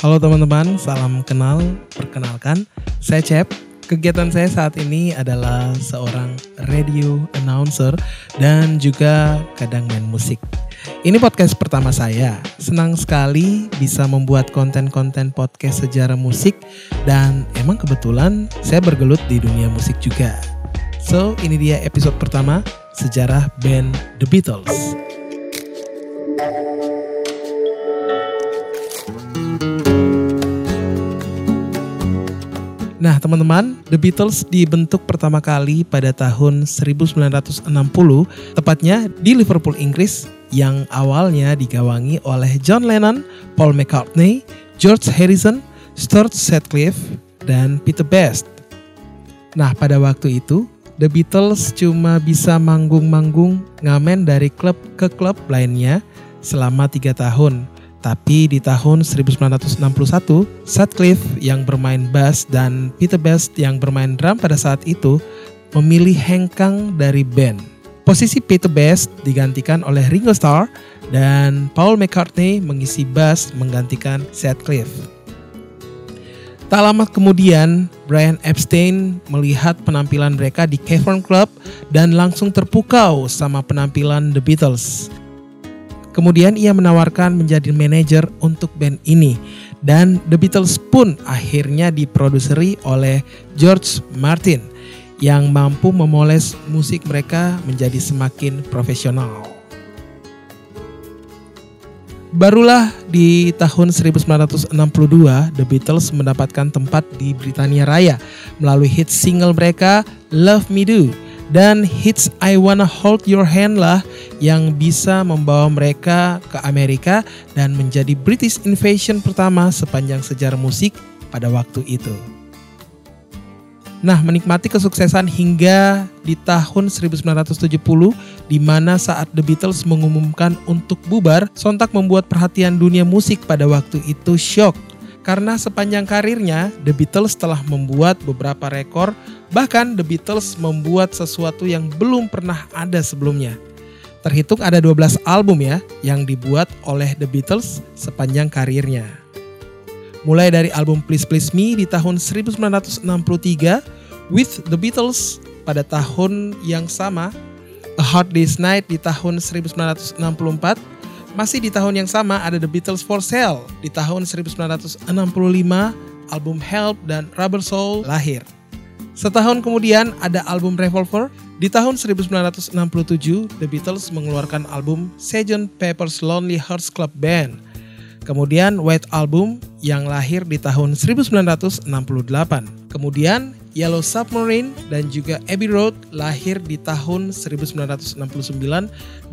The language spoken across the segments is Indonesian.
Halo teman-teman, salam kenal. Perkenalkan, saya Cep. Kegiatan saya saat ini adalah seorang radio announcer dan juga kadang main musik. Ini podcast pertama saya. Senang sekali bisa membuat konten-konten podcast sejarah musik dan emang kebetulan saya bergelut di dunia musik juga. So, ini dia episode pertama sejarah band The Beatles. Nah, teman-teman, The Beatles dibentuk pertama kali pada tahun 1960, tepatnya di Liverpool, Inggris, yang awalnya digawangi oleh John Lennon, Paul McCartney, George Harrison, Stuart Sutcliffe, dan Peter Best. Nah, pada waktu itu, The Beatles cuma bisa manggung-manggung ngamen dari klub ke klub lainnya selama tiga tahun tapi di tahun 1961, Sutcliffe yang bermain bass dan Peter Best yang bermain drum pada saat itu memilih hengkang dari band. Posisi Peter Best digantikan oleh Ringo Starr dan Paul McCartney mengisi bass menggantikan Sutcliffe. Tak lama kemudian, Brian Epstein melihat penampilan mereka di Cavern Club dan langsung terpukau sama penampilan The Beatles. Kemudian ia menawarkan menjadi manajer untuk band ini dan The Beatles pun akhirnya diproduseri oleh George Martin yang mampu memoles musik mereka menjadi semakin profesional. Barulah di tahun 1962 The Beatles mendapatkan tempat di Britania Raya melalui hit single mereka Love Me Do dan hits I Wanna Hold Your Hand lah yang bisa membawa mereka ke Amerika dan menjadi British Invasion pertama sepanjang sejarah musik pada waktu itu. Nah, menikmati kesuksesan hingga di tahun 1970 di mana saat The Beatles mengumumkan untuk bubar, sontak membuat perhatian dunia musik pada waktu itu shock karena sepanjang karirnya, The Beatles telah membuat beberapa rekor, bahkan The Beatles membuat sesuatu yang belum pernah ada sebelumnya. Terhitung ada 12 album ya yang dibuat oleh The Beatles sepanjang karirnya. Mulai dari album Please Please Me di tahun 1963, With The Beatles pada tahun yang sama, A Hard Day's Night di tahun 1964, masih di tahun yang sama ada The Beatles for Sale. Di tahun 1965 album Help dan Rubber Soul lahir. Setahun kemudian ada album Revolver. Di tahun 1967 The Beatles mengeluarkan album Sgt. Pepper's Lonely Hearts Club Band. Kemudian White Album yang lahir di tahun 1968. Kemudian Yellow Submarine dan juga Abbey Road lahir di tahun 1969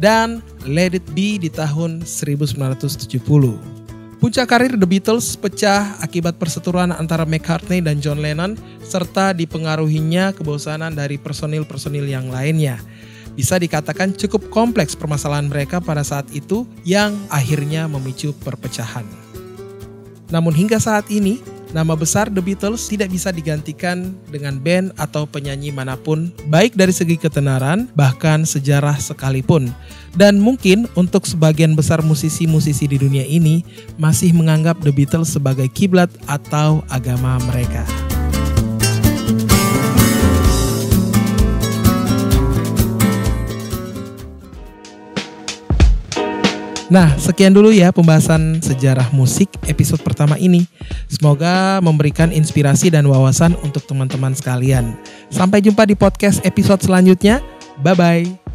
dan Let It Be di tahun 1970. Puncak karir The Beatles pecah akibat perseteruan antara McCartney dan John Lennon serta dipengaruhinya kebosanan dari personil-personil yang lainnya. Bisa dikatakan cukup kompleks permasalahan mereka pada saat itu yang akhirnya memicu perpecahan. Namun hingga saat ini, nama besar The Beatles tidak bisa digantikan dengan band atau penyanyi mana pun, baik dari segi ketenaran, bahkan sejarah sekalipun. Dan mungkin untuk sebagian besar musisi-musisi di dunia ini masih menganggap The Beatles sebagai kiblat atau agama mereka. Nah, sekian dulu ya pembahasan sejarah musik episode pertama ini. Semoga memberikan inspirasi dan wawasan untuk teman-teman sekalian. Sampai jumpa di podcast episode selanjutnya. Bye bye.